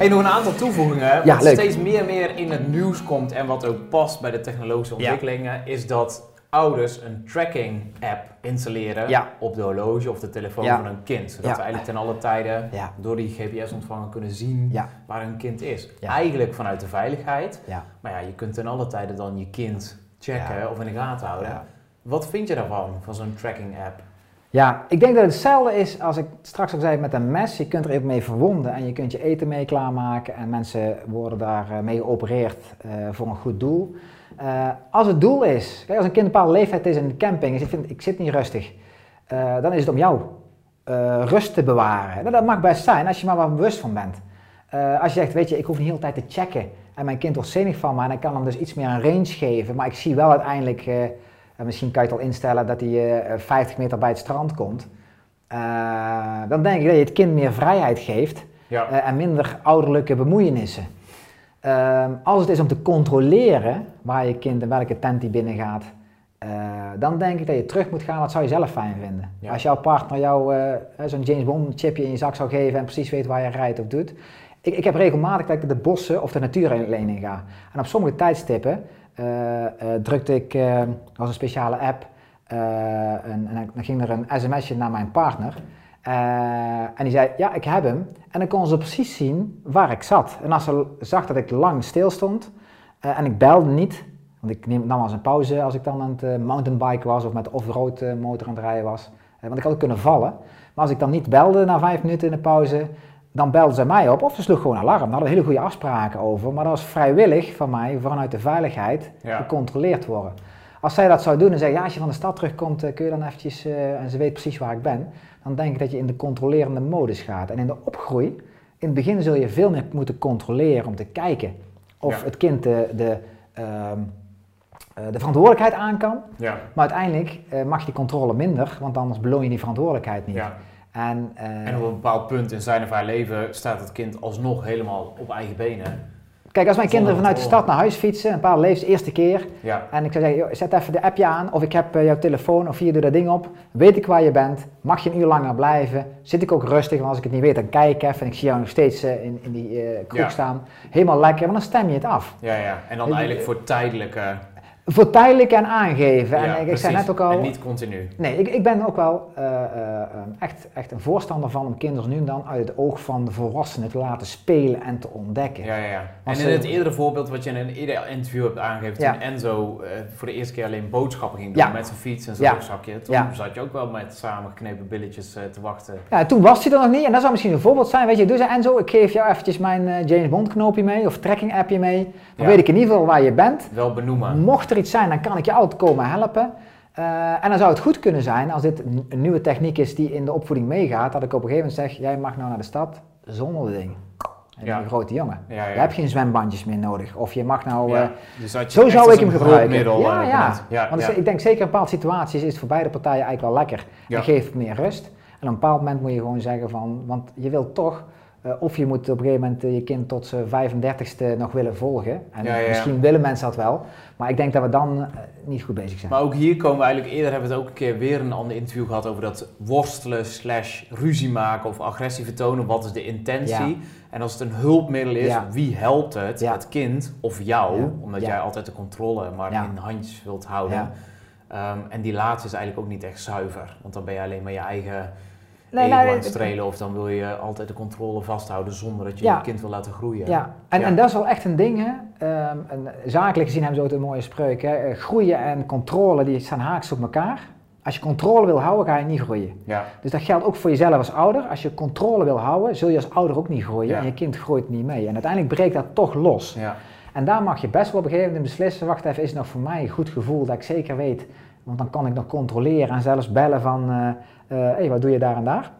Hey, nog een aantal toevoegingen. Ja, wat leuk. steeds meer en meer in het nieuws komt en wat ook past bij de technologische ontwikkelingen, is dat ouders een tracking app installeren Ja. op de horloge of de telefoon Ja. van hun kind. Zodat Ja. we eigenlijk ten alle tijden Ja. door die GPS-ontvanger kunnen zien Ja. waar hun kind is. Ja. Eigenlijk vanuit de veiligheid. Ja. Maar ja, je kunt ten alle tijden dan je kind checken Ja. of in de gaten houden. Ja. Wat vind je daarvan, van zo'n tracking app? Ja, ik denk dat het hetzelfde is als ik straks al zei met een mes. Je kunt er even mee verwonden en je kunt je eten mee klaarmaken en mensen worden daar eh, mee geopereerd eh, voor een goed doel. Eh, als het doel is, kijk als een kind een bepaalde leeftijd is in de camping en zegt, "Vind- ik zit niet rustig, eh, dan is het om jou rust te bewaren. Nou, dat mag best zijn als je maar wat bewust van bent. Als je zegt, weet je, ik hoef niet de hele tijd te checken en mijn kind wordt zenuwig van me en ik kan hem dus iets meer een range geven, maar ik zie wel uiteindelijk... eh, en misschien kan je het al instellen dat hij eh, 50 meter bij het strand komt. Eh, dan denk ik dat je het kind meer vrijheid geeft Ja. eh, en minder ouderlijke bemoeienissen. Ehm, als het is om te controleren waar je kind en welke tent hij binnen gaat, eh, dan denk ik dat je terug moet gaan. Wat zou je zelf fijn vinden? Ja. Als jouw partner jou eh, zo'n James Bond chipje in je zak zou geven en precies weet waar je rijdt of doet. Ik, ik heb regelmatig dat ik de bossen of de natuur alleen in ga. En op sommige tijdstippen eh, eh, drukte ik, eh als een speciale app, een, en dan ging er een sms'je naar mijn partner. En die zei, ja, ik heb hem. En dan kon ze precies zien waar ik zat. En als ze zag dat ik lang stil stond en ik belde niet, want ik neem, nam als een pauze als ik dan aan het eh, mountainbiken was of met off-road motor aan het rijden was. Want ik had kunnen vallen. Maar als ik dan niet belde na vijf minuten in de pauze, dan belden ze mij op of ze sloeg gewoon alarm. Daar hadden we hele goede afspraken over. Maar dat was vrijwillig van mij, vanuit de veiligheid, Ja. gecontroleerd worden. Als zij dat zou doen en zeggen, ja, als je van de stad terugkomt, eh, kun je dan eventjes, eh, en ze weet precies waar ik ben, dan denk ik dat je in de controlerende modus gaat. En in de opgroei, in het begin zul je veel meer moeten controleren om te kijken of Ja. het kind de, de, ehm, eh, de verantwoordelijkheid aan kan. Ja. Maar uiteindelijk eh, mag je die controle minder, want anders beloon je die verantwoordelijkheid niet. En, eh, En op een bepaald punt in zijn of haar leven staat het kind alsnog helemaal op eigen benen. kijk, als mijn kinderen vanuit de stad naar huis fietsen, een paar leeft de eerste keer, Ja. En ik zou zeggen, joh, zet even de appje aan of ik heb eh, jouw telefoon of hier doe dat ding op. Weet ik waar je bent? Mag je een uur langer blijven? Zit ik ook rustig? Want als ik het niet weet, dan kijk ik even en ik zie jou nog steeds eh, in, in die eh, kroeg Ja. staan. Helemaal lekker, want dan stem je het af. Ja, ja. En dan eigenlijk voor tijdelijke... Voor tijdelijk en aangeven. Ja, en ik, ik zei net ook al... En niet continu. Nee, ik, ik ben ook wel eh, eh, eh, echt, echt een voorstander van om kinderen nu en dan uit het oog van de volwassenen te laten spelen en te ontdekken. Ja, ja, ja. En in ze- het eerdere voorbeeld wat je in een eerder interview hebt aangegeven, Ja. toen Enzo eh, voor de eerste keer alleen boodschappen ging doen Ja. met zijn fiets en zijn Ja. rugzakje, toen Ja. zat je ook wel met samengeknepen billetjes te wachten. Ja, toen was hij er nog niet en dat zou misschien een voorbeeld zijn. Weet je, dus Enzo, ik geef jou eventjes mijn James Bond knoopje mee of tracking appje mee. Dan Ja. weet ik in ieder geval waar je bent. Wel benoemen. Mocht er iets zijn, dan kan ik je altijd komen helpen. Eh, en dan zou het goed kunnen zijn als dit een nieuwe techniek is die in de opvoeding meegaat, dat ik op een gegeven moment zeg, jij mag nou naar de stad zonder de ding. En Ja. een grote jongen. Ja, ja. Je hebt geen zwembandjes meer nodig. Of je mag nou... Eh, Dus dat je zo zou ik hem gebruiken. hulpmiddel, Ja, eh, ja. Want ja. ik denk zeker in bepaalde situaties is het voor beide partijen eigenlijk wel lekker. Ja. En geeft meer rust. En op een bepaald moment moet je gewoon zeggen van, want je wilt toch, eh, of je moet op een gegeven moment eh, je kind tot zijn 35ste nog willen volgen. En Ja, ja, ja. misschien willen mensen dat wel. Maar ik denk dat we dan eh, niet goed bezig zijn. Maar ook hier komen we eigenlijk, eerder hebben we het ook een keer weer een ander interview gehad over dat worstelen slash ruzie maken of agressie vertonen. Wat is de intentie? Ja. En als het een hulpmiddel is, wie helpt het? Het kind of jou? Omdat jij altijd de controle maar in handjes wilt houden. Ehm, en die laatste is eigenlijk ook niet echt zuiver. Want dan ben je alleen maar je eigen Nee, aan het het- strelen. Of dan wil je altijd de controle vasthouden zonder dat je je kind wil laten groeien. Ja, en, en dat is wel echt een ding. Hè? Ehm, en zakelijk gezien hebben ze ook een mooie spreuk. Hè? Eh, Groeien en controle die staan haaks op elkaar. Als je controle wil houden, ga je niet groeien. Ja. Dus dat geldt ook voor jezelf als ouder. Als je controle wil houden, zul je als ouder ook niet groeien. Ja. En je kind groeit niet mee. En uiteindelijk breekt dat toch los. Ja. En daar mag je best wel op een gegeven moment beslissen. Wacht even, is het nog voor mij een goed gevoel dat ik zeker weet. Want dan kan ik nog controleren en zelfs bellen van... hé, hey, wat doe je daar en daar?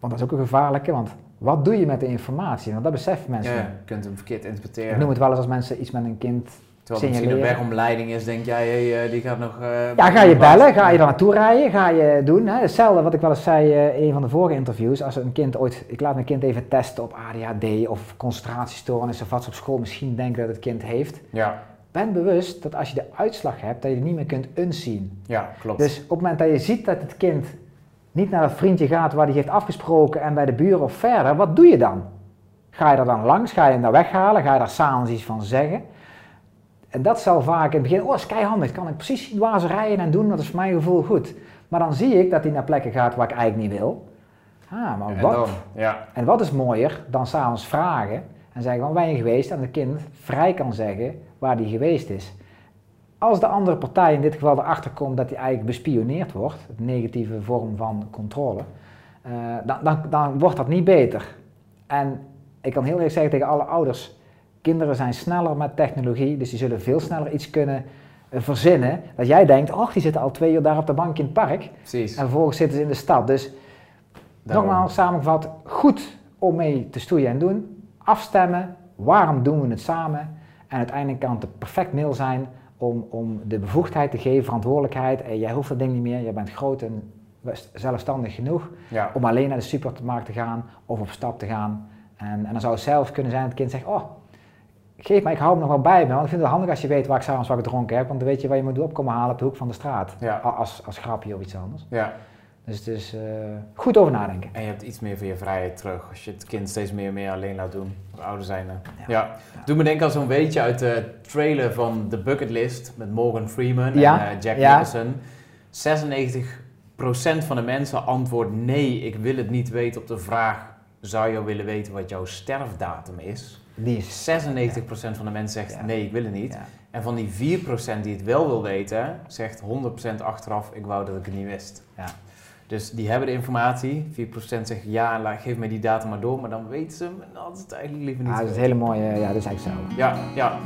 Want dat is ook een gevaarlijke. Want wat doe je met de informatie? Want dat beseffen mensen Ja, je kunt hem verkeerd Ik interpreteren. noem het wel eens als mensen iets met een kind Terwijl het misschien een wegomleiding is, denk jij, hey, eh, die gaat nog... eh, Ja, ga je bellen, ga je er naartoe rijden, ga je doen. Hè? Hetzelfde wat ik wel eens zei eh, in een van de vorige interviews. Als een kind ooit, ik laat mijn kind even testen op ADHD of concentratiestoornissen of wat ze op school misschien denken dat het kind heeft. Ja, Ben bewust dat als je de uitslag hebt, dat je het niet meer kunt unzien. ja, klopt. Dus op het moment dat je ziet dat het kind niet naar dat vriendje gaat waar hij heeft afgesproken en bij de buren of verder, wat doe je dan? Ga je er dan langs? Ga je hem daar weghalen? Ga je daar s'avonds iets van zeggen? En dat zal vaak in het begin, oh, is handig, kan ik precies zien waar ze rijden en doen, dat is voor mijn gevoel goed. Maar dan zie ik dat hij naar plekken gaat waar ik eigenlijk niet wil. Ah, maar wat? En, dan, ja. en wat is mooier dan s'avonds vragen en zeggen, waar ben je geweest? En het kind vrij kan zeggen waar hij geweest is. Als de andere partij in dit geval erachter komt dat hij eigenlijk bespioneerd wordt, een negatieve vorm van controle, uh, dan, dan, dan wordt dat niet beter. En ik kan heel erg zeggen tegen alle ouders, kinderen zijn sneller met technologie, dus die zullen veel sneller iets kunnen eh, verzinnen. Dat jij denkt, oh die zitten al twee uur daar op de bank in het park. Precies. En vervolgens zitten ze in de stad. Dus nogmaals samengevat, goed om mee te stoeien en doen. Afstemmen, waarom doen we het samen? En uiteindelijk kan het een perfect mail zijn om, om de bevoegdheid te geven, verantwoordelijkheid. En jij hoeft dat ding niet meer, jij bent groot en zelfstandig genoeg om alleen naar de supermarkt te gaan of op stap te gaan. En, en dan zou het zelf kunnen zijn dat het kind zegt, oh, geef mij, ik hou hem nog wel bij me, want ik vind het handig als je weet waar ik s'avonds wat gedronken heb, want dan weet je waar je moet opkomen halen op de hoek van de straat, als, als grapje of iets anders. Ja. Dus het is uh, goed over nadenken. En je hebt iets meer van je vrijheid terug als je het kind steeds meer en meer alleen laat doen. Ouder zijn. Ja. ja. Doe me denken aan zo'n weetje uit de trailer van The Bucket List met Morgan Freeman en uh, Jack Nicholson. 96% van de mensen antwoordt nee, ik wil het niet weten op de vraag zou je willen weten wat jouw sterfdatum is? Die is 96% van de mensen zegt nee, ik wil het niet. En van die 4% die het wel wil weten, zegt 100% achteraf, ik wou dat ik het niet wist. Ja. Dus die hebben de informatie. 4% zegt ja, geef mij die data maar door. Maar dan weten ze hem en dat is het eigenlijk liever niet. Ja, dat is een hele mooie, ja, dat is eigenlijk zo. Ja, ja.